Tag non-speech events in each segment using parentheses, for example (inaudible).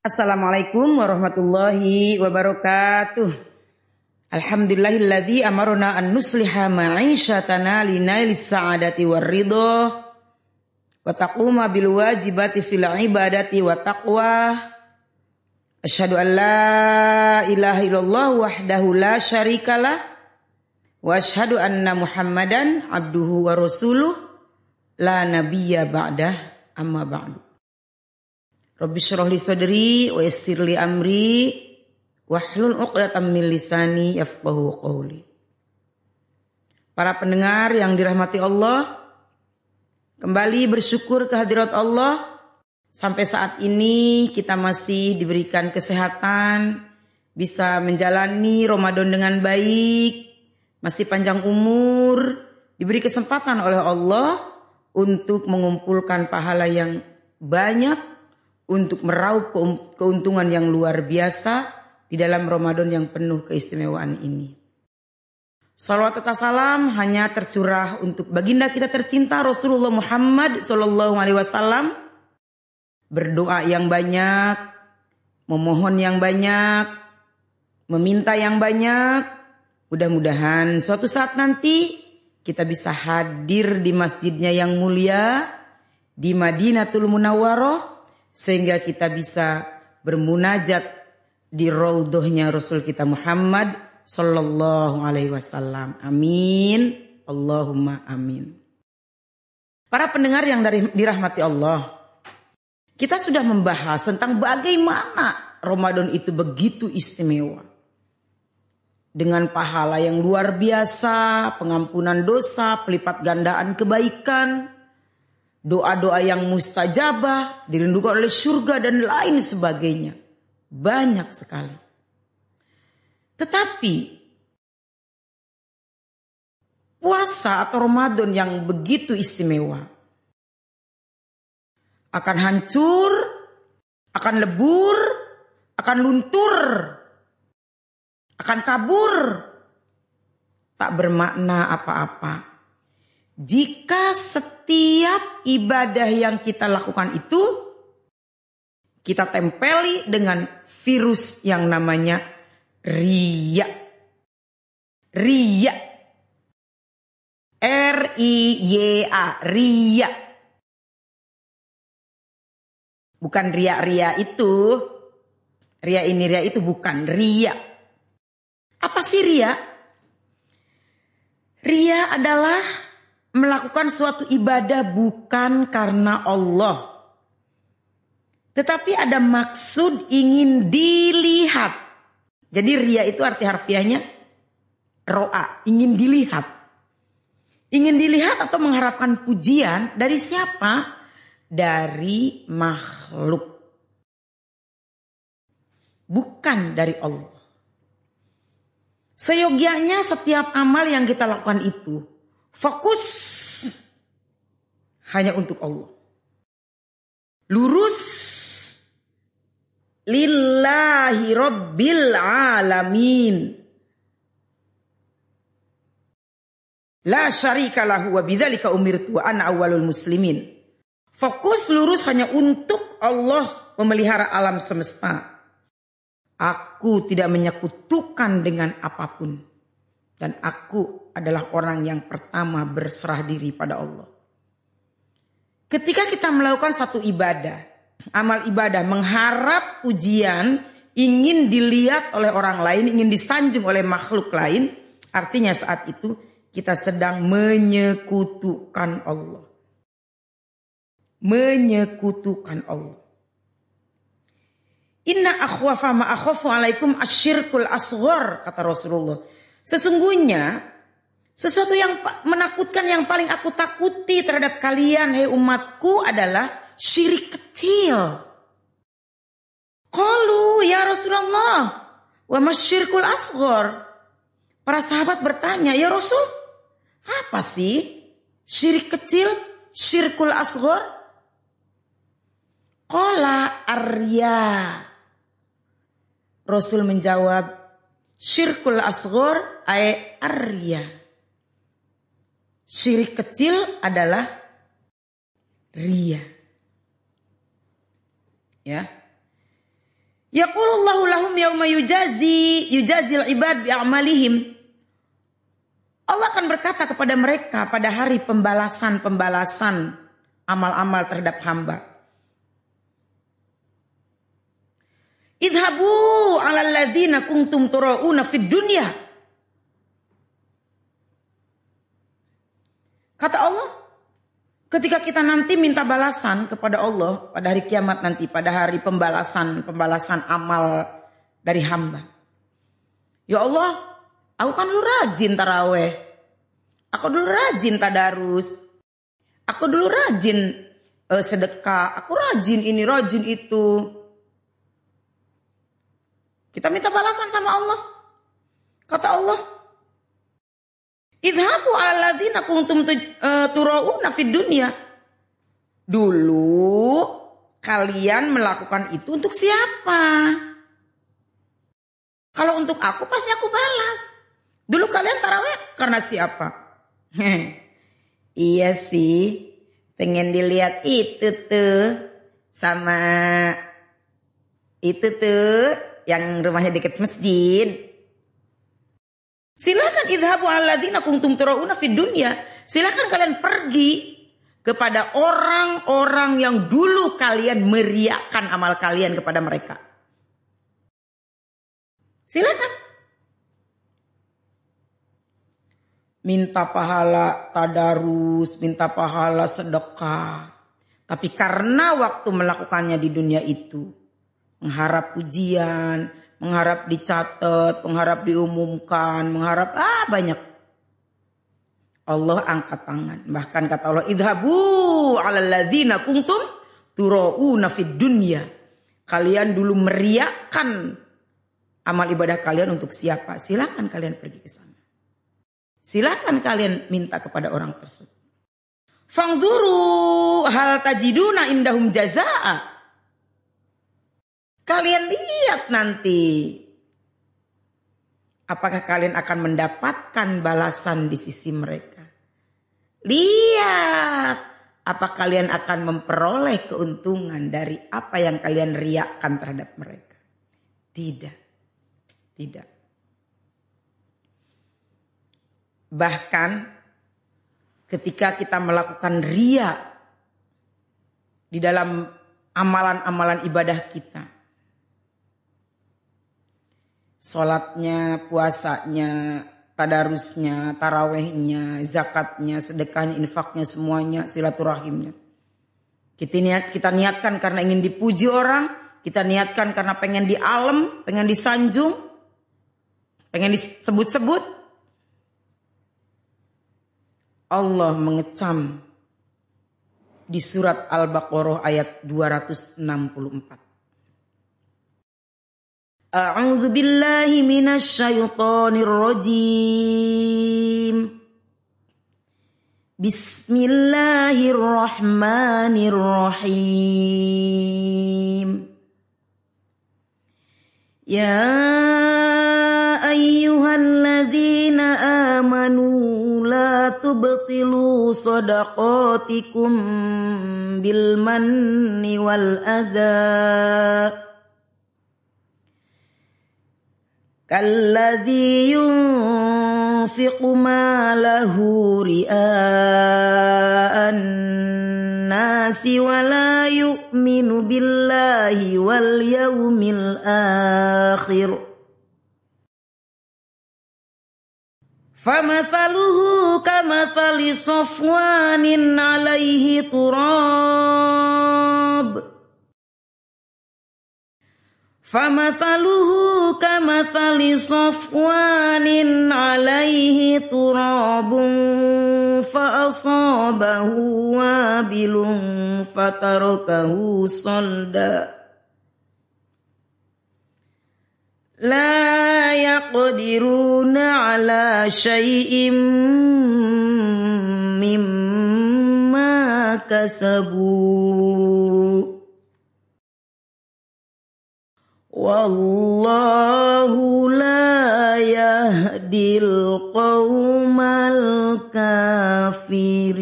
Assalamualaikum warahmatullahi wabarakatuh. Alhamdulillahilladzi amaruna an nusliha ma'isyatana linailis sa'adati warridha wa taquma bil wajibati fil ibadati wa taqwa. Asyhadu an la ilaha illallah wahdahu la syarikalah wa asyhadu anna Muhammadan abduhu wa rasuluh la nabiyya ba'dah amma ba'du. Rabbi syrah li sadri wa yassir li amri wahlul 'uqdatam min lisani yafqahu qawli. Para pendengar yang dirahmati Allah, kembali bersyukur kehadirat Allah sampai saat ini kita masih diberikan kesehatan, bisa menjalani Ramadan dengan baik, masih panjang umur, diberi kesempatan oleh Allah untuk mengumpulkan pahala yang banyak untuk meraup keuntungan yang luar biasa di dalam Ramadan yang penuh keistimewaan ini. Salawat serta salam hanya tercurah untuk baginda kita tercinta Rasulullah Muhammad Sallallahu Alaihi Wasallam. Berdoa yang banyak, memohon yang banyak, meminta yang banyak. Mudah-mudahan suatu saat nanti kita bisa hadir di masjidnya yang mulia di Madinatul Munawwaroh sehingga kita bisa bermunajat di raudhahnya Rasul kita Muhammad sallallahu alaihi wasallam. Amin. Allahumma amin. Para pendengar yang dari dirahmati Allah, kita sudah membahas tentang bagaimana Ramadan itu begitu istimewa. Dengan pahala yang luar biasa, pengampunan dosa, pelipat gandaan kebaikan, doa-doa yang mustajabah, dirindukan oleh surga dan lain sebagainya. Banyak sekali. Tetapi puasa atau Ramadan yang begitu istimewa akan hancur, akan lebur, akan luntur, akan kabur, tak bermakna apa-apa jika setiap ibadah yang kita lakukan itu kita tempeli dengan virus yang namanya ria. Ria. R I Y A, ria. Bukan ria-ria itu. Ria ini ria itu bukan ria. Apa sih ria? Ria adalah melakukan suatu ibadah bukan karena Allah. Tetapi ada maksud ingin dilihat. Jadi ria itu arti harfiahnya roa, ingin dilihat. Ingin dilihat atau mengharapkan pujian dari siapa? Dari makhluk. Bukan dari Allah. Seyogianya setiap amal yang kita lakukan itu Fokus hanya untuk Allah. Lurus lillahi rabbil alamin. La syarika lahu wa bidzalika umirtu wa ana awwalul muslimin. Fokus lurus hanya untuk Allah memelihara alam semesta. Aku tidak menyekutukan dengan apa pun. Dan aku adalah orang yang pertama berserah diri pada Allah. Ketika kita melakukan satu ibadah, amal ibadah mengharap ujian, ingin dilihat oleh orang lain, ingin disanjung oleh makhluk lain, artinya saat itu kita sedang menyekutukan Allah. Menyekutukan Allah. Inna akhwafa ma alaikum asyirkul asghar kata Rasulullah. Sesungguhnya sesuatu yang menakutkan yang paling aku takuti terhadap kalian hei umatku adalah syirik kecil. Qalu ya Rasulullah wa masyirkul asghar. Para sahabat bertanya, "Ya Rasul, apa sih syirik kecil, syirkul asghar?" Qala arya. Rasul menjawab, Syirkul asghar ay arya. Syirik kecil adalah ria. Ya. Yaqulullahu lahum yauma yujazi yujazil ibad bi amalihim. Allah akan berkata kepada mereka pada hari pembalasan-pembalasan amal-amal terhadap hamba. Idhabu ala ladina kuntum turauna fid dunya. Kata Allah, Ketika kita nanti minta balasan kepada Allah pada hari kiamat nanti, pada hari pembalasan, pembalasan amal dari hamba. Ya Allah, aku kan dulu rajin taraweh. Aku dulu rajin tadarus. Aku dulu rajin uh, sedekah. Aku rajin ini, rajin itu. Kita minta balasan sama Allah. Kata Allah, Idhabu ala ladhina kuntum eh, turauna fid dunya. Dulu kalian melakukan itu untuk siapa? Kalau untuk aku pasti aku balas. Dulu kalian taraweh karena siapa? (laughs) iya sih, pengen dilihat itu tuh sama itu tuh yang rumahnya deket masjid. Silakan idhabu alladzina kuntum turauna fid dunya. Silakan kalian pergi kepada orang-orang yang dulu kalian meriakkan amal kalian kepada mereka. Silakan. Minta pahala tadarus, minta pahala sedekah. Tapi karena waktu melakukannya di dunia itu, mengharap pujian, mengharap dicatat, mengharap diumumkan, mengharap ah banyak. Allah angkat tangan. Bahkan kata Allah, "Idhabu 'alal ladzina kuntum turauna fid dunya." Kalian dulu meriakkan amal ibadah kalian untuk siapa? Silakan kalian pergi ke sana. Silakan kalian minta kepada orang tersebut. Fangzuru hal tajiduna indahum jazaa. Kalian lihat nanti. Apakah kalian akan mendapatkan balasan di sisi mereka? Lihat. Apa kalian akan memperoleh keuntungan dari apa yang kalian riakkan terhadap mereka? Tidak. Tidak. Bahkan ketika kita melakukan ria di dalam amalan-amalan ibadah kita, Sholatnya, puasanya, tadarusnya, tarawehnya, zakatnya, sedekahnya, infaknya, semuanya, silaturahimnya. Kita niat, kita niatkan karena ingin dipuji orang, kita niatkan karena pengen di alam, pengen disanjung, pengen disebut-sebut. Allah mengecam di surat Al-Baqarah ayat 264. أعوذ بالله من الشيطان الرجيم بسم الله الرحمن الرحيم يا أيها الذين آمنوا لا تبطلوا صدقاتكم بالمن والأذى كالذي ينفق ماله رئاء الناس ولا يؤمن بالله واليوم الآخر. فمثله كمثل صفوان عليه تراب. فمثله كمثل صفوان عليه تراب فأصابه وابل فتركه صلدا. لا يقدرون على شيء مما كسبوا. Wallahu la yahdil qawmal kafirin.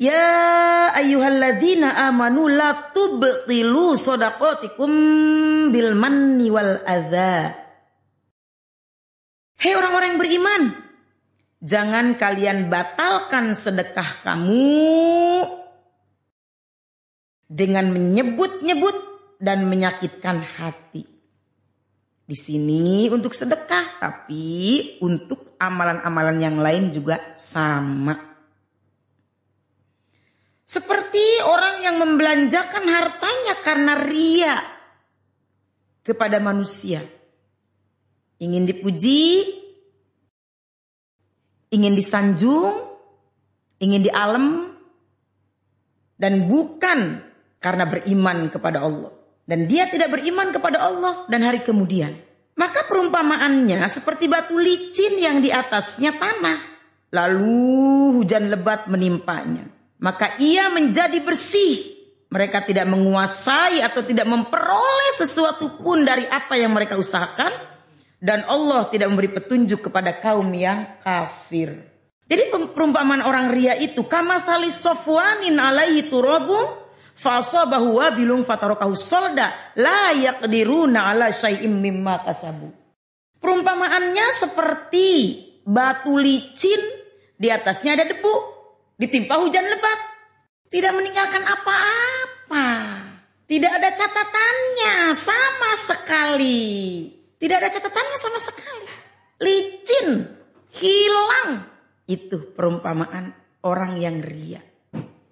Ya ayyuhalladzina amanu la tubtilu sodakotikum bil manni wal adha. Hei orang-orang yang beriman, jangan kalian batalkan sedekah kamu dengan menyebut-nyebut dan menyakitkan hati. Di sini untuk sedekah, tapi untuk amalan-amalan yang lain juga sama. Seperti orang yang membelanjakan hartanya karena ria kepada manusia ingin dipuji, ingin disanjung, ingin dialem, dan bukan karena beriman kepada Allah. Dan dia tidak beriman kepada Allah dan hari kemudian. Maka perumpamaannya seperti batu licin yang di atasnya tanah. Lalu hujan lebat menimpanya. Maka ia menjadi bersih. Mereka tidak menguasai atau tidak memperoleh sesuatu pun dari apa yang mereka usahakan dan Allah tidak memberi petunjuk kepada kaum yang kafir. Jadi perumpamaan orang ria itu kama salis sofwanin alaihi turabun fasabahu wabilung fatarakahu solda la yaqdiruna ala syai'im mimma kasabu. Perumpamaannya seperti batu licin di atasnya ada debu, ditimpa hujan lebat, tidak meninggalkan apa-apa. Tidak ada catatannya sama sekali. Tidak ada catatannya sama sekali. Licin, hilang. Itu perumpamaan orang yang ria.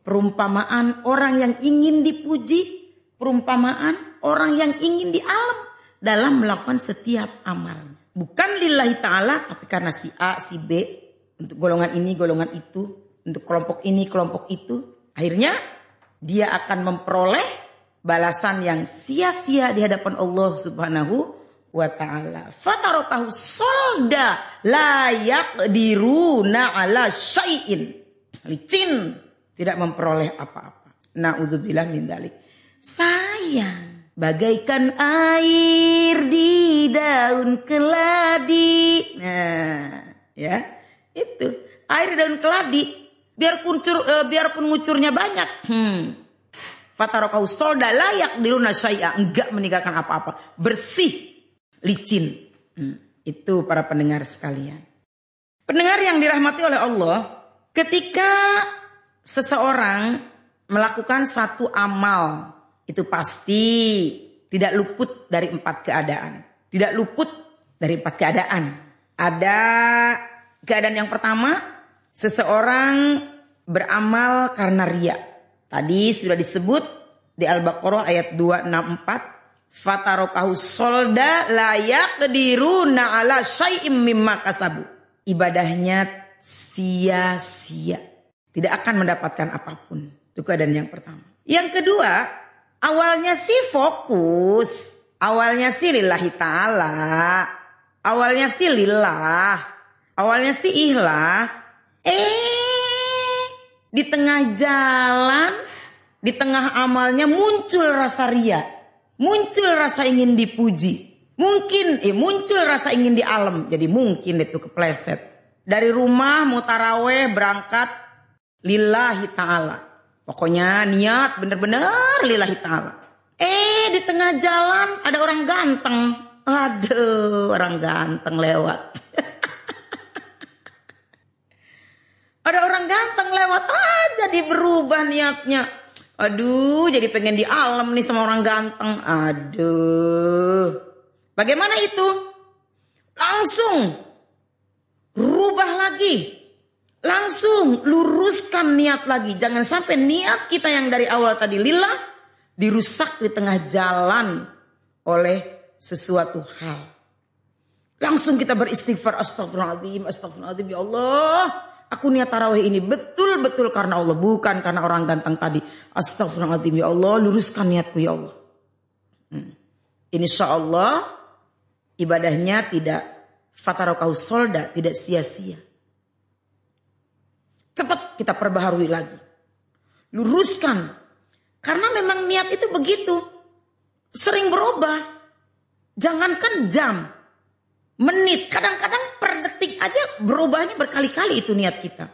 Perumpamaan orang yang ingin dipuji. Perumpamaan orang yang ingin dialam dalam melakukan setiap amal. Bukan lillahi ta'ala tapi karena si A, si B. Untuk golongan ini, golongan itu. Untuk kelompok ini, kelompok itu. Akhirnya dia akan memperoleh balasan yang sia-sia di hadapan Allah subhanahu wa ta'ala. Fatarokahu solda layak diruna ala syai'in. Licin. Tidak memperoleh apa-apa. Na'udzubillah min dalik. Sayang. Bagaikan air di daun keladi. Nah, ya. Itu. Air di daun keladi. Biar kuncur, uh, biarpun ngucurnya banyak. Hmm. Fatarokau solda layak diruna syai'a. Enggak meninggalkan apa-apa. Bersih licin. Hmm, itu para pendengar sekalian. Pendengar yang dirahmati oleh Allah, ketika seseorang melakukan satu amal, itu pasti tidak luput dari empat keadaan. Tidak luput dari empat keadaan. Ada keadaan yang pertama, seseorang beramal karena ria. Tadi sudah disebut di Al-Baqarah ayat 264 Fatarokahu solda layak kediruna ala syai'im mimma kasabu. Ibadahnya sia-sia. Tidak akan mendapatkan apa pun. Itu keadaan yang pertama. Yang kedua, awalnya sih fokus. Awalnya sih lillahi ta'ala. Awalnya sih lillah. Awalnya sih ikhlas. Eh, di tengah jalan, di tengah amalnya muncul rasa ria muncul rasa ingin dipuji. Mungkin eh muncul rasa ingin di alam. Jadi mungkin itu kepleset. Dari rumah mau taraweh berangkat lillahi ta'ala. Pokoknya niat bener-bener lillahi ta'ala. Eh di tengah jalan ada orang ganteng. Aduh orang ganteng lewat. (laughs) ada orang ganteng lewat. Ah jadi berubah niatnya. Aduh, jadi pengen di alam nih sama orang ganteng. Aduh. Bagaimana itu? Langsung rubah lagi. Langsung luruskan niat lagi. Jangan sampai niat kita yang dari awal tadi lillah dirusak di tengah jalan oleh sesuatu hal. Langsung kita beristighfar astagfirullahaladzim, astagfirullahaladzim ya Allah. Aku niat tarawih ini betul-betul karena Allah. Bukan karena orang ganteng tadi. Astagfirullahaladzim ya Allah. Luruskan niatku ya Allah. Hmm. Insya Allah ibadahnya tidak fatarokau solda. Tidak sia-sia. Cepat kita perbaharui lagi. Luruskan. Karena memang niat itu begitu. Sering berubah. Jangankan jam menit, kadang-kadang per detik aja berubahnya berkali-kali itu niat kita.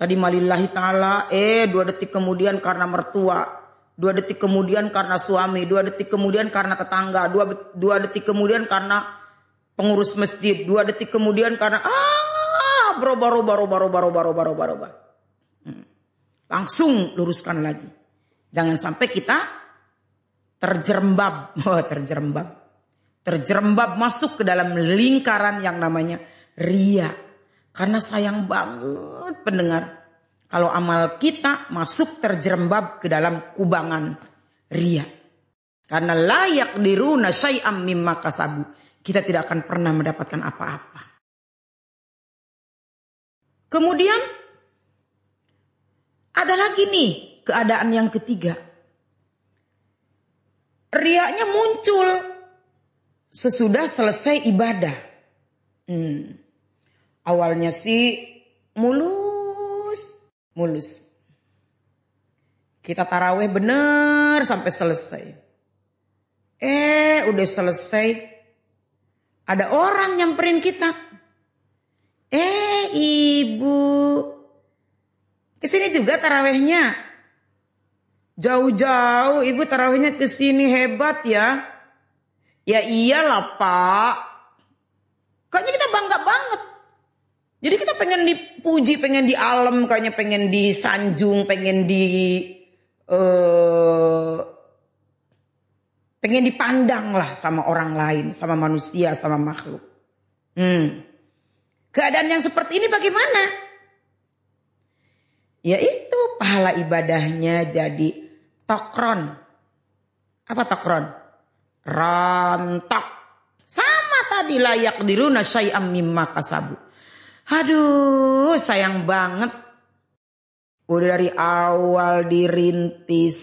Tadi malillahi ta'ala, eh dua detik kemudian karena mertua. Dua detik kemudian karena suami. Dua detik kemudian karena tetangga. Dua, dua detik kemudian karena pengurus masjid. Dua detik kemudian karena ah berubah berubah berubah berubah berubah berubah berubah. Hmm. Langsung luruskan lagi. Jangan sampai kita terjerembab. (laughs) Oh, terjerembab. Terjerembab masuk ke dalam lingkaran yang namanya ria. Karena sayang banget pendengar. Kalau amal kita masuk terjerembab ke dalam kubangan ria. Karena layak diruna syai'am mimma kasabu. Kita tidak akan pernah mendapatkan apa-apa. Kemudian ada lagi nih keadaan yang ketiga. Riaknya muncul sesudah selesai ibadah. Hmm. Awalnya sih mulus, mulus. Kita taraweh bener sampai selesai. Eh, udah selesai. Ada orang nyamperin kita. Eh, ibu. Ke sini juga tarawehnya. Jauh-jauh ibu tarawehnya ke sini hebat ya. Ya iyalah pak. Kayaknya kita bangga banget. Jadi kita pengen dipuji, pengen di alam, kayaknya pengen disanjung, pengen di uh, pengen dipandang lah sama orang lain, sama manusia, sama makhluk. Hmm. Keadaan yang seperti ini bagaimana? Yaitu pahala ibadahnya jadi tokron. Apa tokron? Rontok. Sama tadi layak diruna syai'am mimma kasabu. Aduh, sayang banget. Udah dari awal dirintis,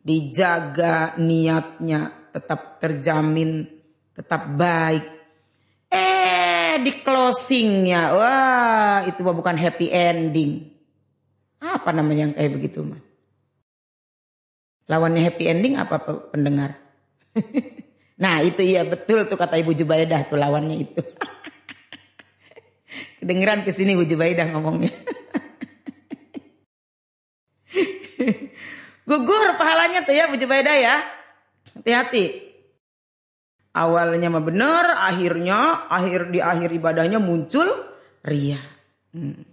dijaga niatnya, tetap terjamin, tetap baik. Di closingnya, wah itu bukan happy ending. Apa namanya yang kayak begitu mah? Lawannya happy ending apa pendengar? (laughs) nah itu iya betul tuh kata Ibu Jubaidah tuh lawannya itu. (laughs) Kedengeran ke sini Bu Jubaidah ngomongnya. (laughs) Gugur pahalanya tuh ya Bu Jubaidah ya. Hati-hati. Awalnya mah benar, akhirnya akhir di akhir ibadahnya muncul ria. Hmm.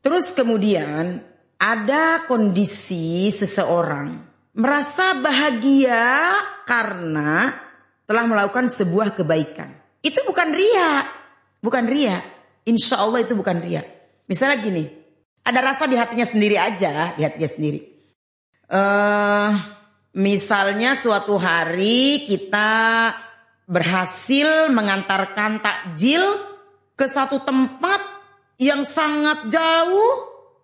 Terus kemudian ada kondisi seseorang merasa bahagia karena telah melakukan sebuah kebaikan. Itu bukan ria, bukan ria. Insya Allah itu bukan ria. Misalnya gini, ada rasa di hatinya sendiri aja, di hatinya sendiri. Uh, misalnya suatu hari kita berhasil mengantarkan takjil ke satu tempat yang sangat jauh,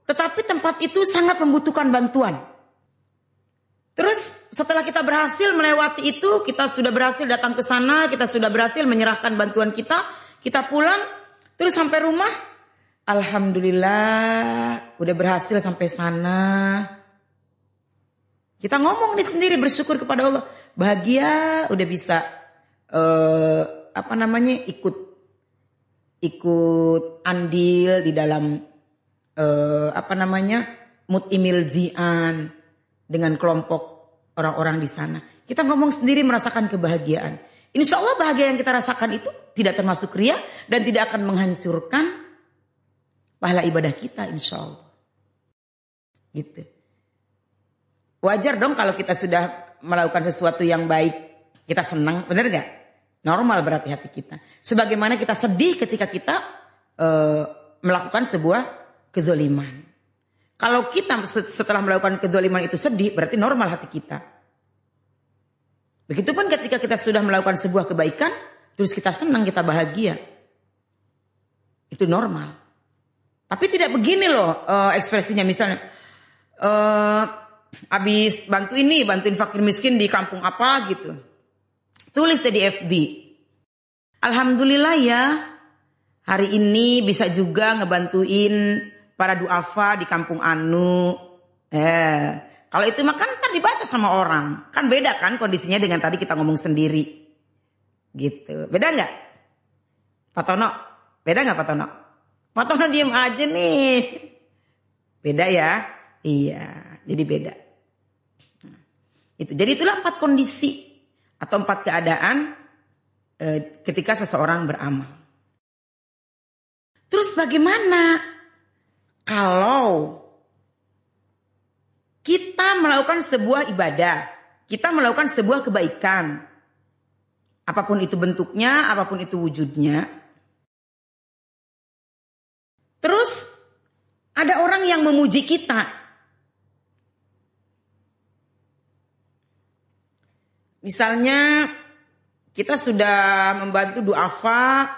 tetapi tempat itu sangat membutuhkan bantuan. Terus setelah kita berhasil melewati itu, kita sudah berhasil datang ke sana, kita sudah berhasil menyerahkan bantuan kita, kita pulang, Terus sampai rumah, Alhamdulillah udah berhasil sampai sana. Kita ngomong nih sendiri bersyukur kepada Allah. Bahagia udah bisa uh, apa namanya ikut ikut andil di dalam uh, apa namanya mutimil jian dengan kelompok orang-orang di sana. Kita ngomong sendiri merasakan kebahagiaan. Insya Allah bahagia yang kita rasakan itu tidak termasuk ria dan tidak akan menghancurkan pahala ibadah kita insya Allah. Gitu. Wajar dong kalau kita sudah melakukan sesuatu yang baik, kita senang, benar gak? Normal berarti hati kita. Sebagaimana kita sedih ketika kita uh, melakukan sebuah kezoliman. Kalau kita setelah melakukan kezoliman itu sedih, berarti normal hati kita. Begitupun ketika kita sudah melakukan sebuah kebaikan, terus kita senang, kita bahagia. Itu normal. Tapi tidak begini loh uh, ekspresinya misalnya. Uh, habis bantu ini, bantuin fakir miskin di kampung apa gitu. Tulis di FB. Alhamdulillah ya, hari ini bisa juga ngebantuin para duafa di kampung Anu. Eh, kalau itu mah kan dibaca sama orang. Kan beda kan kondisinya dengan tadi kita ngomong sendiri. Gitu. Beda nggak? Pak Tono? Beda nggak Pak Tono? Potongan diem aja nih. Beda ya? Iya, jadi beda. Itu. Jadi itulah empat kondisi atau empat keadaan eh, ketika seseorang beramal. Terus bagaimana kalau kita melakukan sebuah ibadah, kita melakukan sebuah kebaikan, apa pun itu bentuknya, apa pun itu wujudnya. Terus ada orang yang memuji kita. Misalnya kita sudah membantu duafa,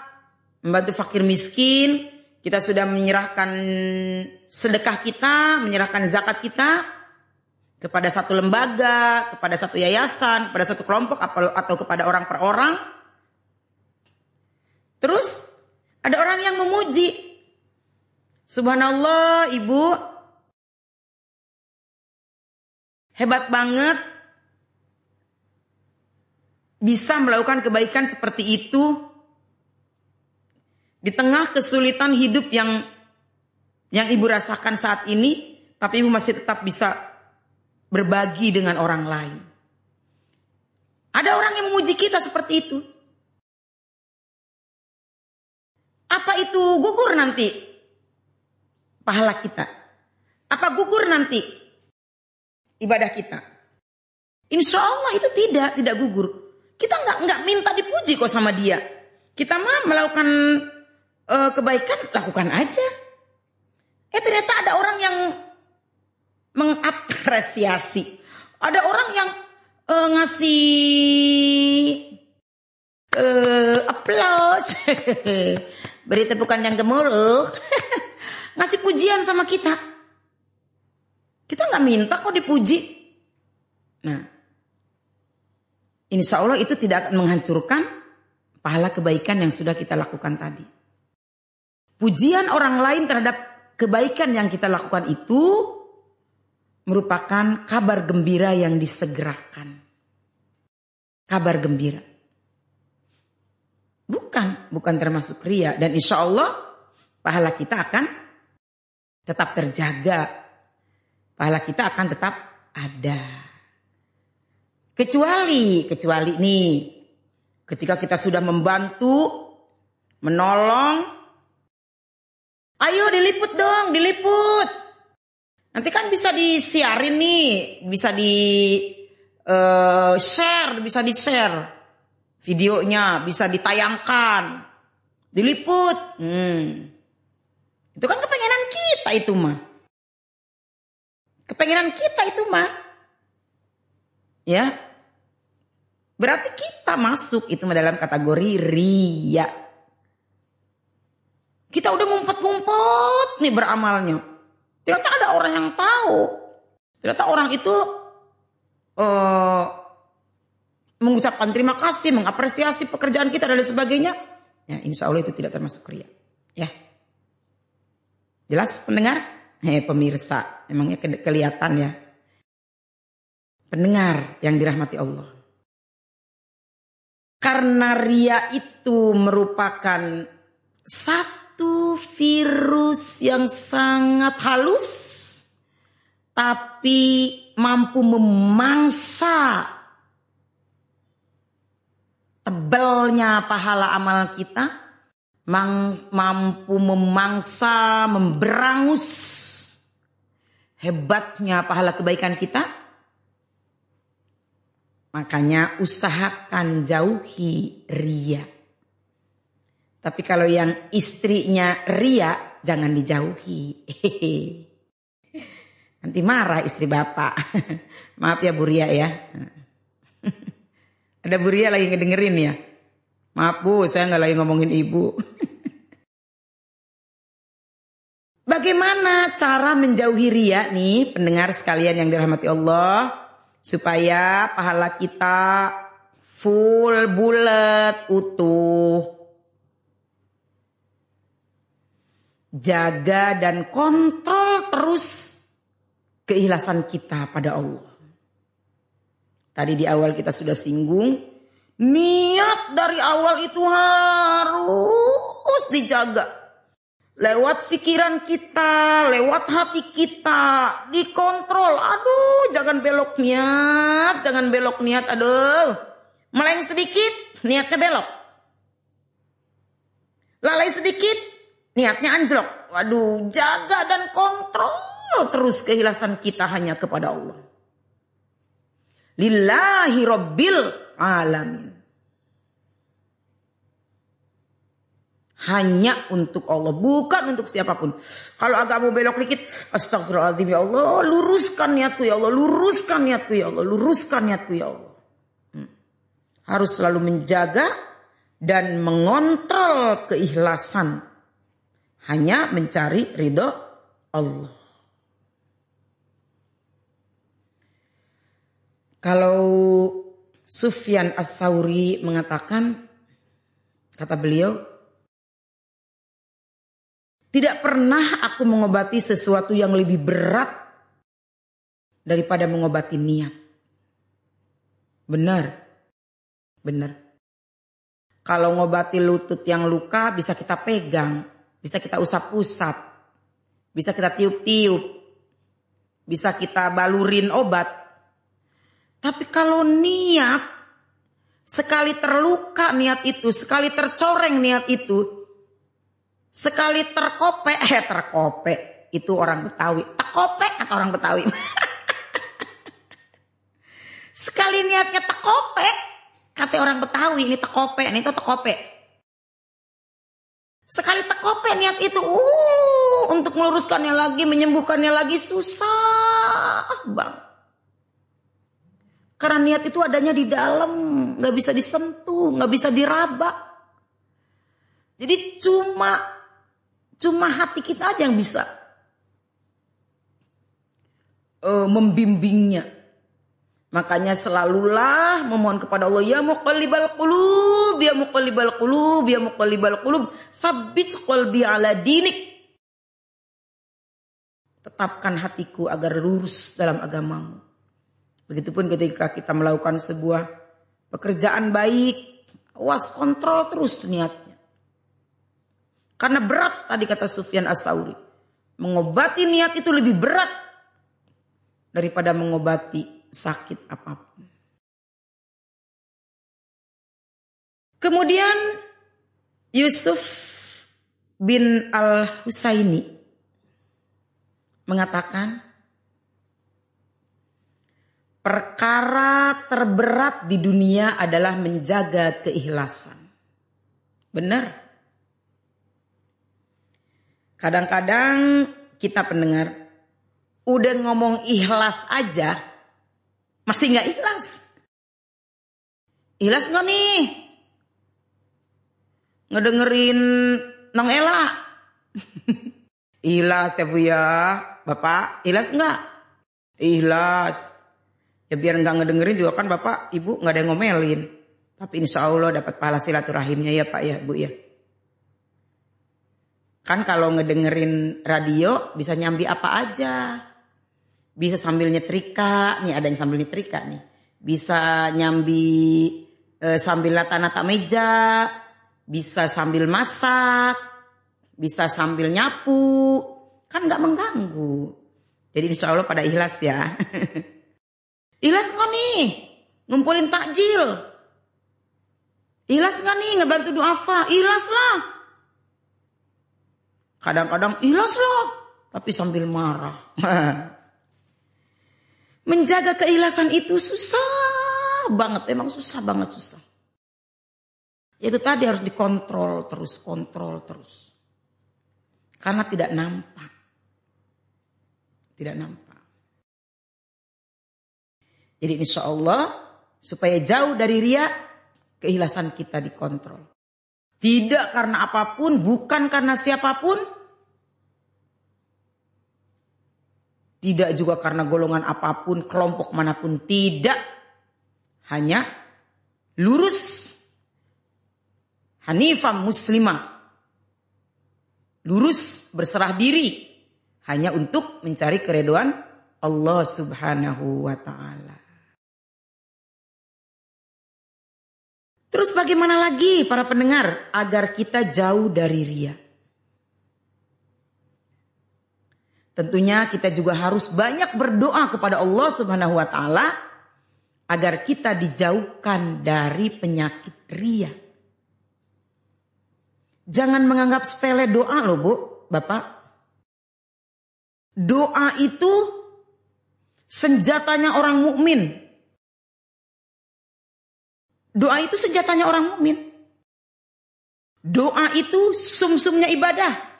membantu fakir miskin, kita sudah menyerahkan sedekah kita, menyerahkan zakat kita, kepada satu lembaga, kepada satu yayasan, kepada satu kelompok atau kepada orang per orang. Terus ada orang yang memuji. Subhanallah, Ibu. Hebat banget bisa melakukan kebaikan seperti itu di tengah kesulitan hidup yang yang ibu rasakan saat ini, tapi ibu masih tetap bisa berbagi dengan orang lain. Ada orang yang memuji kita seperti itu. Apa itu gugur nanti pahala kita? Apa gugur nanti ibadah kita? Insya Allah itu tidak, tidak gugur. Kita nggak nggak minta dipuji kok sama dia. Kita mah melakukan uh, kebaikan, lakukan aja. Eh ternyata ada orang yang mengapresiasi. Ada orang yang uh, ngasih uh, applause, (laughs) beri tepukan yang gemuruh, (laughs) ngasih pujian sama kita. Kita nggak minta kok dipuji. Nah, insya Allah itu tidak akan menghancurkan pahala kebaikan yang sudah kita lakukan tadi. Pujian orang lain terhadap kebaikan yang kita lakukan itu merupakan kabar gembira yang disegerakan. Kabar gembira. Bukan, bukan termasuk ria. Dan insya Allah pahala kita akan tetap terjaga. Pahala kita akan tetap ada. Kecuali, kecuali nih, ketika kita sudah membantu, menolong, ayo diliput dong, diliput. Nanti kan bisa disiarin nih, bisa di uh, share, bisa di share videonya, bisa ditayangkan, diliput. Hmm. Itu kan kepengenan kita itu mah. Kepengenan kita itu mah. Ya. Berarti kita masuk itu dalam kategori ria. Kita udah ngumpet-ngumpet nih beramalnya. Ternyata ada orang yang tahu. Ternyata orang itu uh, mengucapkan terima kasih, mengapresiasi pekerjaan kita dan lain sebagainya. Ya, insya Allah itu tidak termasuk ria. Ya. Jelas pendengar? Eh, pemirsa, emangnya ke kelihatan ya. Pendengar yang dirahmati Allah. Karena ria itu merupakan satu virus yang sangat halus tapi mampu memangsa tebelnya pahala amal kita, mampu memangsa, memberangus hebatnya pahala kebaikan kita. Makanya usahakan jauhi riak. Tapi kalau yang istrinya ria, jangan dijauhi. (laughs) Nanti marah istri bapak. (laughs) Maaf ya Bu Ria ya. (laughs) Ada Bu Ria lagi ngedengerin ya. Maaf Bu, saya nggak lagi ngomongin ibu. Bagaimana cara menjauhi ria nih pendengar sekalian yang dirahmati Allah supaya pahala kita full bulat utuh jaga dan kontrol terus keikhlasan kita pada Allah. Tadi di awal kita sudah singgung, niat dari awal itu harus dijaga. Lewat pikiran kita, lewat hati kita, dikontrol. Aduh, jangan belok niat, jangan belok niat. Aduh, meleng sedikit, niatnya belok. Lalai sedikit, niatnya anjlok. Waduh, jaga dan kontrol terus kehilasan kita hanya kepada Allah. Lillahi Rabbil Alamin. Hanya untuk Allah, bukan untuk siapa pun. Kalau agak mau belok dikit, astagfirullahaladzim ya Allah, luruskan niatku ya Allah, luruskan niatku ya Allah, luruskan niatku ya Allah. Hmm. Harus selalu menjaga dan mengontrol keikhlasan. Hanya mencari ridho Allah. Kalau Sufyan Ats-Tsauri mengatakan, kata beliau, tidak pernah aku mengobati sesuatu yang lebih berat daripada mengobati niat. Benar. Benar. Kalau ngobati lutut yang luka bisa kita pegang, bisa kita usap-usap, bisa kita tiup-tiup, bisa kita balurin obat. Tapi kalau niat, sekali terluka niat itu, sekali tercoreng niat itu, Sekali terkope, eh terkope. Itu orang Betawi. Terkope atau orang Betawi. (laughs) Sekali niatnya tekope, kata orang Betawi ini tekope, ini itu tekope. Sekali tekope niat itu, uh, untuk meluruskannya lagi, menyembuhkannya lagi susah bang. Karena niat itu adanya di dalam, nggak bisa disentuh, nggak bisa diraba. Jadi cuma Cuma hati kita aja yang bisa uh, membimbingnya. Makanya selalulah memohon kepada Allah ya muqallibal qulub ya muqallibal qulub ya muqallibal qulub sabbit qalbi ala dinik. Tetapkan hatiku agar lurus dalam agamamu. Begitupun ketika kita melakukan sebuah pekerjaan baik, awas kontrol terus niat karena berat tadi kata Sufyan As-Sauri. Mengobati niat itu lebih berat daripada mengobati sakit apa pun. Kemudian Yusuf bin Al-Husaini mengatakan perkara terberat di dunia adalah menjaga keikhlasan. Benar. Kadang-kadang kita pendengar udah ngomong ikhlas aja masih nggak ikhlas. Ikhlas nggak nih? Ngedengerin Nong Ela. (laughs) ikhlas ya Bu ya. Bapak, ikhlas nggak? Ikhlas. Ya biar nggak ngedengerin juga kan Bapak, Ibu nggak ada yang ngomelin. Tapi insya Allah dapat pahala silaturahimnya ya Pak ya Bu ya. Kan kalau ngedengerin radio bisa nyambi apa aja. Bisa sambil nyetrika, nih ada yang sambil nyetrika nih. Bisa nyambi e, sambil nata-nata meja, bisa sambil masak, bisa sambil nyapu. Kan nggak mengganggu. Jadi insya Allah pada ikhlas ya. (laughs) ikhlas nggak nih? Ngumpulin takjil. Ikhlas nggak nih ngebantu duafa? Ikhlas lah. Kadang-kadang ikhlas loh, tapi sambil marah. (laughs) Menjaga keikhlasan itu susah banget, emang susah banget susah. Itu tadi harus dikontrol terus, kontrol terus. Karena tidak nampak. Tidak nampak. Jadi insya Allah supaya jauh dari ria, keikhlasan kita dikontrol. Tidak karena apa pun, bukan karena siapa pun, Tidak juga karena golongan apa pun, kelompok mana pun. Tidak. Hanya lurus. Hanifah muslimah. Lurus berserah diri. Hanya untuk mencari keredoan Allah subhanahu wa ta'ala. Terus bagaimana lagi para pendengar agar kita jauh dari ria? Tentunya kita juga harus banyak berdoa kepada Allah Subhanahu wa taala agar kita dijauhkan dari penyakit ria. Jangan menganggap sepele doa loh, Bu, Bapak. Doa itu senjatanya orang mukmin. Doa itu senjatanya orang mukmin. Doa itu sumsumnya ibadah.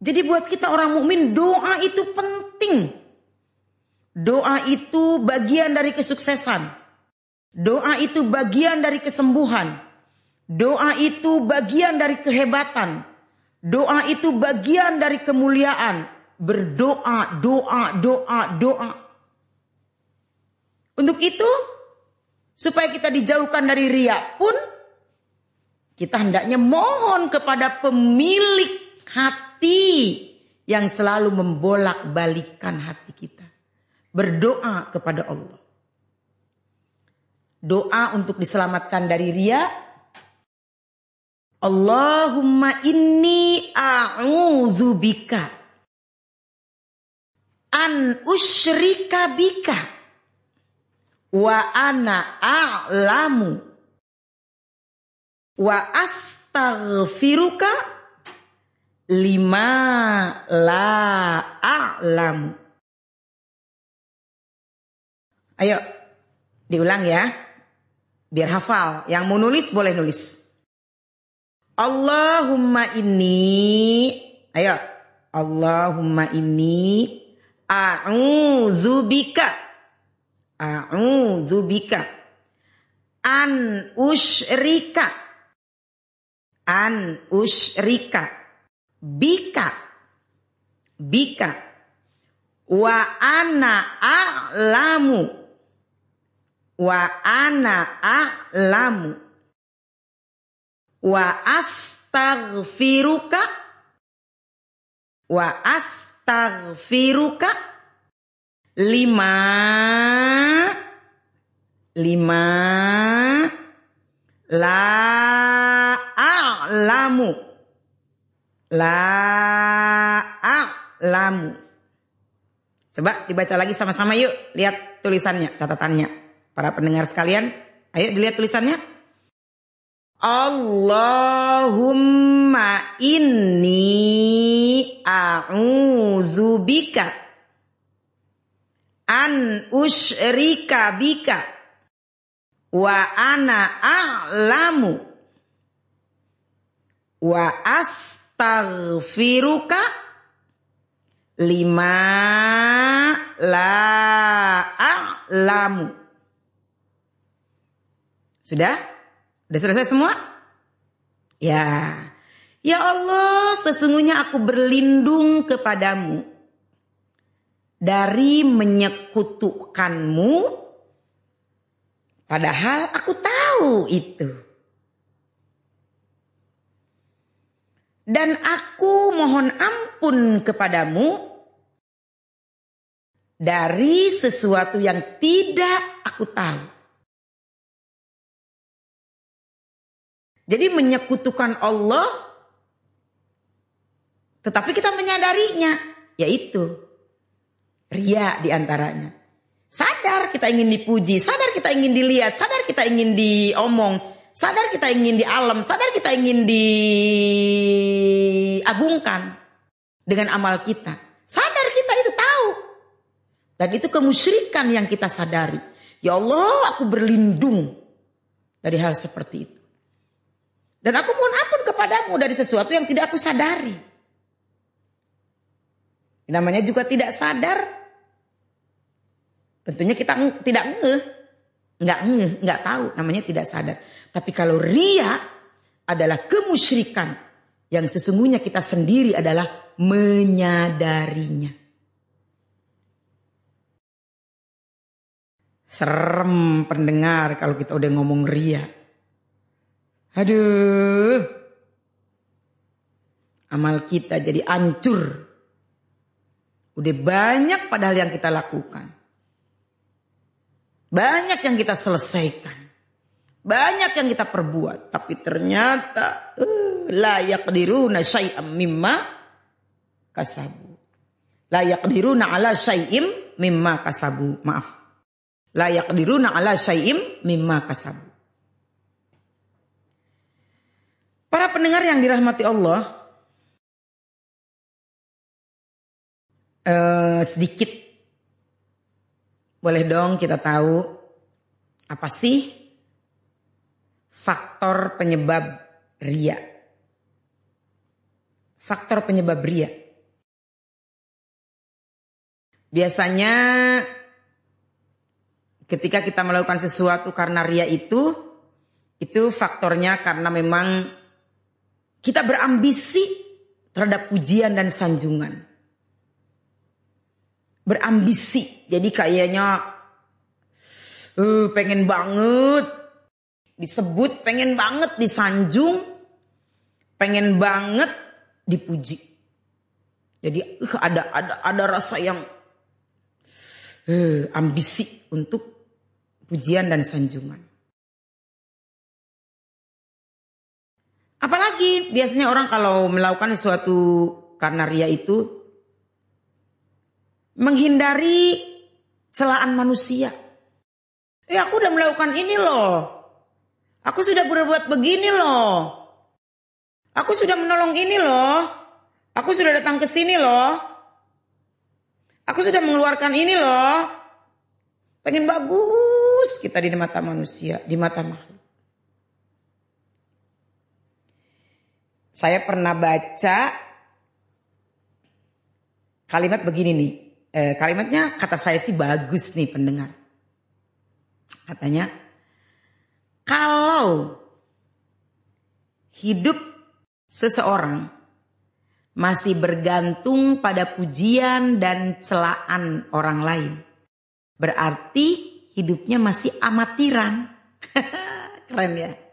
Jadi buat kita orang mukmin doa itu penting. Doa itu bagian dari kesuksesan. Doa itu bagian dari kesembuhan. Doa itu bagian dari kehebatan. Doa itu bagian dari kemuliaan. Berdoa, doa, doa, doa. Untuk itu, supaya kita dijauhkan dari riak pun, kita hendaknya mohon kepada pemilik hati yang selalu membolak-balikan hati kita. Berdoa kepada Allah. Doa untuk diselamatkan dari ria. Allahumma inni a'udzubika an usyrika bika wa ana a'lamu wa astaghfiruka lima. La. A'lam. Ayo diulang ya. Biar hafal. Yang mau nulis boleh nulis. Allahumma inni. Ayo. Allahumma inni. A'udzubika a'udzubika an usyrika. An usyrika bika. Bika. Wa ana a'lamu. Wa ana a'lamu. Wa astaghfiruka. Wa astaghfiruka. Lima. Lima. La a'lamu La a'lamu. Coba dibaca lagi sama-sama yuk. Lihat tulisannya, catatannya. Para pendengar sekalian, ayo dilihat tulisannya. Allahumma inni a'udzubika an usyrika bika wa ana a'lamu wa as astaghfiruka lima la a'lamu. Sudah? Sudah selesai semua? Ya. Ya Allah, sesungguhnya aku berlindung kepadamu dari menyekutukanmu padahal aku tahu itu. Dan aku mohon ampun kepadamu dari sesuatu yang tidak aku tahu. Jadi menyekutukan Allah tetapi kita menyadarinya yaitu ria di antaranya. Sadar kita ingin dipuji, sadar kita ingin dilihat, sadar kita ingin diomong, Sadar kita ingin di alam, sadar kita ingin diagungkan dengan amal kita. Sadar kita itu tahu. Dan itu kemusyrikan yang kita sadari. Ya Allah, aku berlindung dari hal seperti itu. Dan aku mohon ampun kepadamu dari sesuatu yang tidak aku sadari. Namanya juga tidak sadar. Tentunya kita tidak ngeh nggak ngeh, nggak tahu, namanya tidak sadar. Tapi kalau ria adalah kemusyrikan yang sesungguhnya kita sendiri adalah menyadarinya. Serem pendengar kalau kita udah ngomong ria. Aduh. Amal kita jadi ancur. Udah banyak padahal yang kita lakukan. Banyak yang kita selesaikan. Banyak yang kita perbuat. Tapi ternyata uh, layak diruna syai'am mimma kasabu. La yaqdiruna ala syai'im mimma kasabu. Maaf. La yaqdiruna ala syai'im mimma kasabu. Para pendengar yang dirahmati Allah, eh, sedikit boleh dong kita tahu apa sih faktor penyebab ria? Faktor penyebab ria. Biasanya ketika kita melakukan sesuatu karena ria itu, itu faktornya karena memang kita berambisi terhadap pujian dan sanjungan. Berambisi, jadi kayaknya uh, pengen banget disebut, pengen banget disanjung, pengen banget dipuji. Jadi uh, ada ada ada rasa yang uh, ambisi untuk pujian dan sanjungan. Apalagi biasanya orang kalau melakukan sesuatu karena ria itu menghindari celaan manusia. Eh aku udah melakukan ini loh. Aku sudah berbuat begini loh. Aku sudah menolong ini loh. Aku sudah datang ke sini loh. Aku sudah mengeluarkan ini loh. Pengen bagus kita di mata manusia, di mata makhluk. Saya pernah baca kalimat begini nih. Eh, kalimatnya kata saya sih bagus nih pendengar. Katanya, kalau hidup seseorang masih bergantung pada pujian dan celaan orang lain. Berarti hidupnya masih amatiran. (laughs) Keren ya.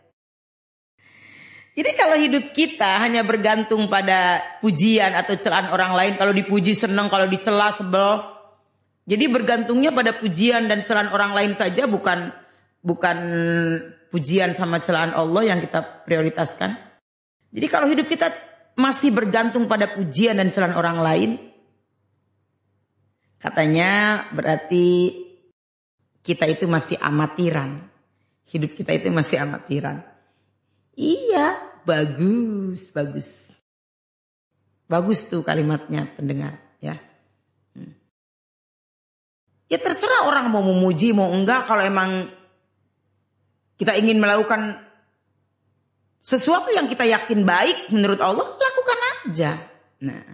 Jadi kalau hidup kita hanya bergantung pada pujian atau celaan orang lain, kalau dipuji senang, kalau dicela sebel. Jadi bergantungnya pada pujian dan celaan orang lain saja bukan bukan pujian sama celaan Allah yang kita prioritaskan. Jadi kalau hidup kita masih bergantung pada pujian dan celaan orang lain, katanya berarti kita itu masih amatiran. Hidup kita itu masih amatiran. Iya, bagus, bagus. Bagus tuh kalimatnya pendengar ya. Hmm. Ya terserah orang mau memuji mau enggak kalau emang kita ingin melakukan sesuatu yang kita yakin baik menurut Allah, lakukan aja. Nah.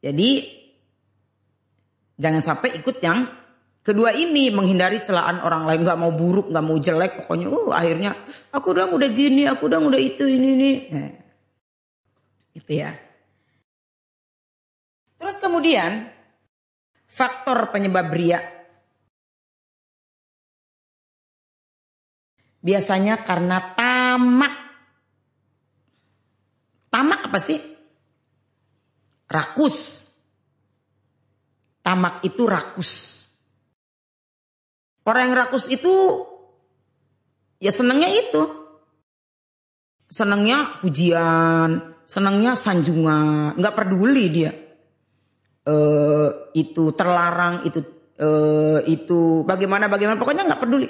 Jadi jangan sampai ikut yang kedua ini menghindari celaan orang lain, nggak mau buruk, nggak mau jelek, pokoknya uh akhirnya aku udah udah gini, aku udah udah itu ini ini. Nah, gitu ya. Terus kemudian faktor penyebab riak Biasanya karena tamak. Tamak apa sih? Rakus. Tamak itu rakus. Orang yang rakus itu ya senangnya itu. Senangnya pujian, senangnya sanjungan, nggak peduli dia. Uh, itu terlarang, itu uh, itu bagaimana bagaimana pokoknya nggak peduli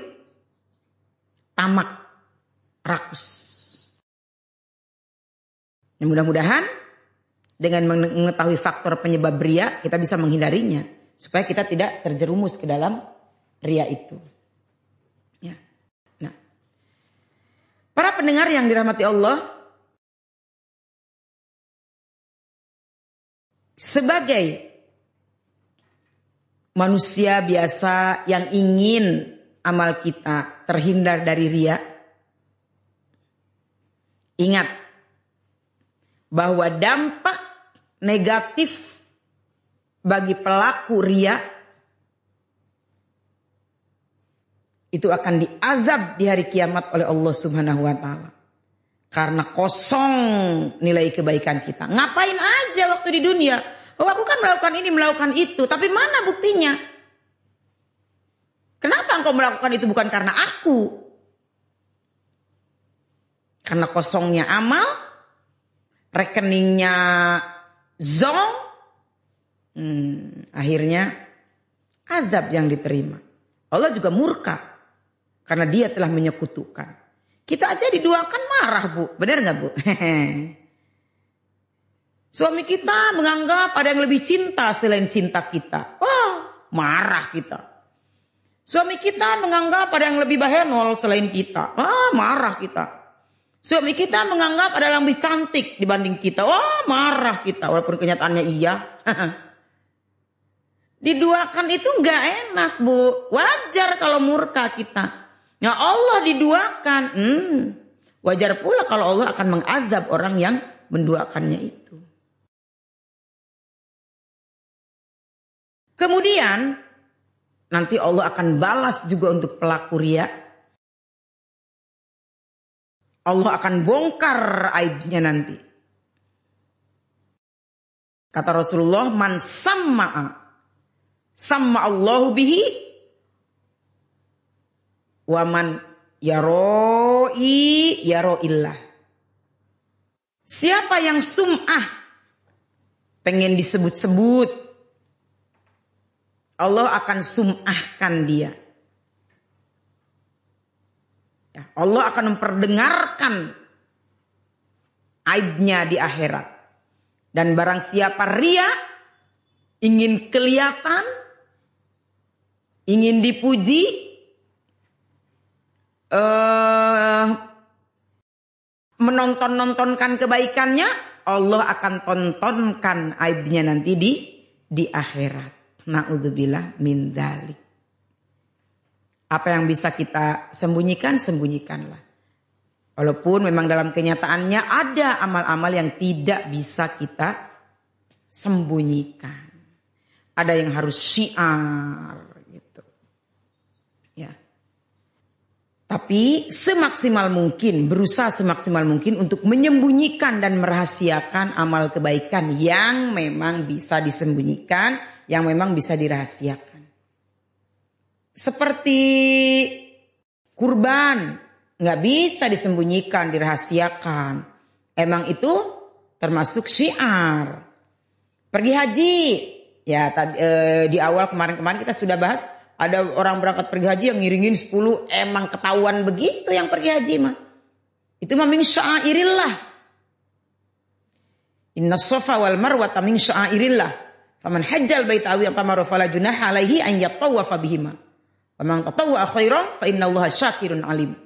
tamak, rakus. Dan mudah-mudahan dengan mengetahui faktor penyebab ria kita bisa menghindarinya supaya kita tidak terjerumus ke dalam ria itu. Ya. Nah, para pendengar yang dirahmati Allah, sebagai manusia biasa yang ingin amal kita terhindar dari ria. Ingat bahwa dampak negatif bagi pelaku ria itu akan diazab di hari kiamat oleh Allah Subhanahu wa taala. Karena kosong nilai kebaikan kita. Ngapain aja waktu di dunia? Oh aku kan melakukan ini, melakukan itu. Tapi mana buktinya? Kenapa engkau melakukan itu bukan karena aku? Karena kosongnya amal, rekeningnya zong, hmm, akhirnya azab yang diterima. Allah juga murka karena dia telah menyekutukan. Kita aja diduakan marah bu, benar nggak bu? (laughs) Suami kita menganggap ada yang lebih cinta selain cinta kita. Wah, marah kita. Suami kita menganggap ada yang lebih bahenol selain kita. Wah, marah kita. Suami kita menganggap ada yang lebih cantik dibanding kita. Wah, marah kita. Walaupun kenyataannya iya. (laughs) Diduakan itu nggak enak, Bu. Wajar kalau murka kita. Ya Allah diduakan. Hmm. Wajar pula kalau Allah akan mengazab orang yang menduakannya itu. Kemudian nanti Allah akan balas juga untuk pelaku ria. Allah akan bongkar aibnya nanti. Kata Rasulullah, man samma'a sama Allahu bihi wa man yaroi yaroillah. Siapa yang sum'ah pengen disebut-sebut Allah akan sum'ahkan dia. Ya, Allah akan memperdengarkan aibnya di akhirat. Dan barang siapa ria, ingin kelihatan, ingin dipuji, uh, menonton-nontonkan kebaikannya, Allah akan tontonkan aibnya nanti di di akhirat. Na'udzubillah min dalik. Apa yang bisa kita sembunyikan, sembunyikanlah. Walaupun memang dalam kenyataannya ada amal-amal yang tidak bisa kita sembunyikan. Ada yang harus syiar gitu. Ya. Tapi semaksimal mungkin, berusaha semaksimal mungkin untuk menyembunyikan dan merahasiakan amal kebaikan yang memang bisa disembunyikan yang memang bisa dirahasiakan. Seperti kurban, nggak bisa disembunyikan, dirahasiakan. Emang itu termasuk syiar. Pergi haji, ya tadi, e, di awal kemarin-kemarin kita sudah bahas ada orang berangkat pergi haji yang ngiringin 10 emang ketahuan begitu yang pergi haji mah. Itu mah min syairillah. Inna sofa wal marwa min syairillah. Faman hajjal bait awi yang tamara fala junaha alaihi an yatawafa bihima. Faman tatawwa khairan fa innallaha syakirun alim.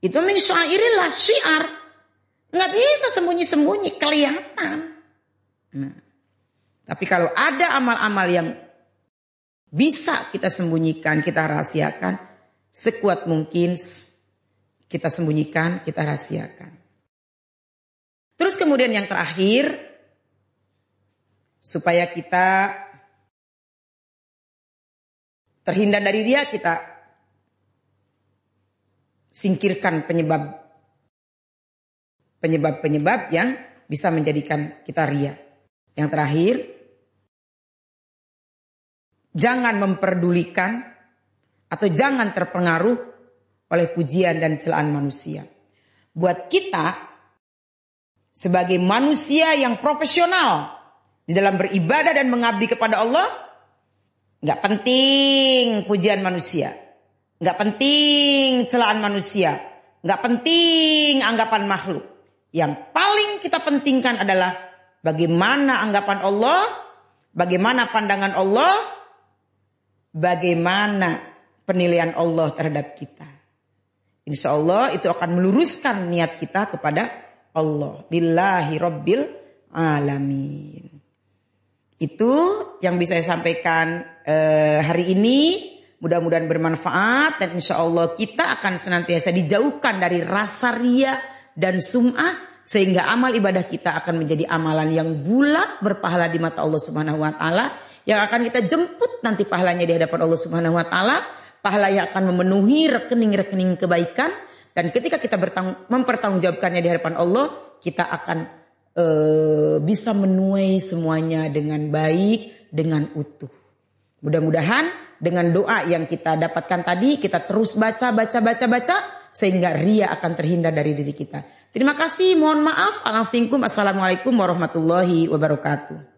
Itu min syairillah, syiar. Nggak bisa sembunyi-sembunyi, kelihatan. Nah. Tapi kalau ada amal-amal yang bisa kita sembunyikan, kita rahasiakan, sekuat mungkin kita sembunyikan, kita rahasiakan. Terus kemudian yang terakhir, supaya kita terhindar dari dia kita singkirkan penyebab penyebab-penyebab yang bisa menjadikan kita ria. Yang terakhir, jangan memperdulikan atau jangan terpengaruh oleh pujian dan celaan manusia. Buat kita sebagai manusia yang profesional di dalam beribadah dan mengabdi kepada Allah, nggak penting pujian manusia, nggak penting celaan manusia, nggak penting anggapan makhluk. Yang paling kita pentingkan adalah bagaimana anggapan Allah, bagaimana pandangan Allah, bagaimana penilaian Allah terhadap kita. Insya Allah itu akan meluruskan niat kita kepada Allah. Billahi Rabbil Alamin. Itu yang bisa saya sampaikan eh, hari ini. Mudah-mudahan bermanfaat dan insya Allah kita akan senantiasa dijauhkan dari rasa ria dan sum'ah sehingga amal ibadah kita akan menjadi amalan yang bulat berpahala di mata Allah Subhanahu wa taala yang akan kita jemput nanti pahalanya di hadapan Allah Subhanahu wa taala, pahala yang akan memenuhi rekening-rekening kebaikan dan ketika kita mempertanggungjawabkannya di hadapan Allah, kita akan e, bisa menuai semuanya dengan baik, dengan utuh. Mudah-mudahan dengan doa yang kita dapatkan tadi kita terus baca, baca, baca, baca sehingga ria akan terhindar dari diri kita. Terima kasih, mohon maaf. Assalamualaikum warahmatullahi wabarakatuh.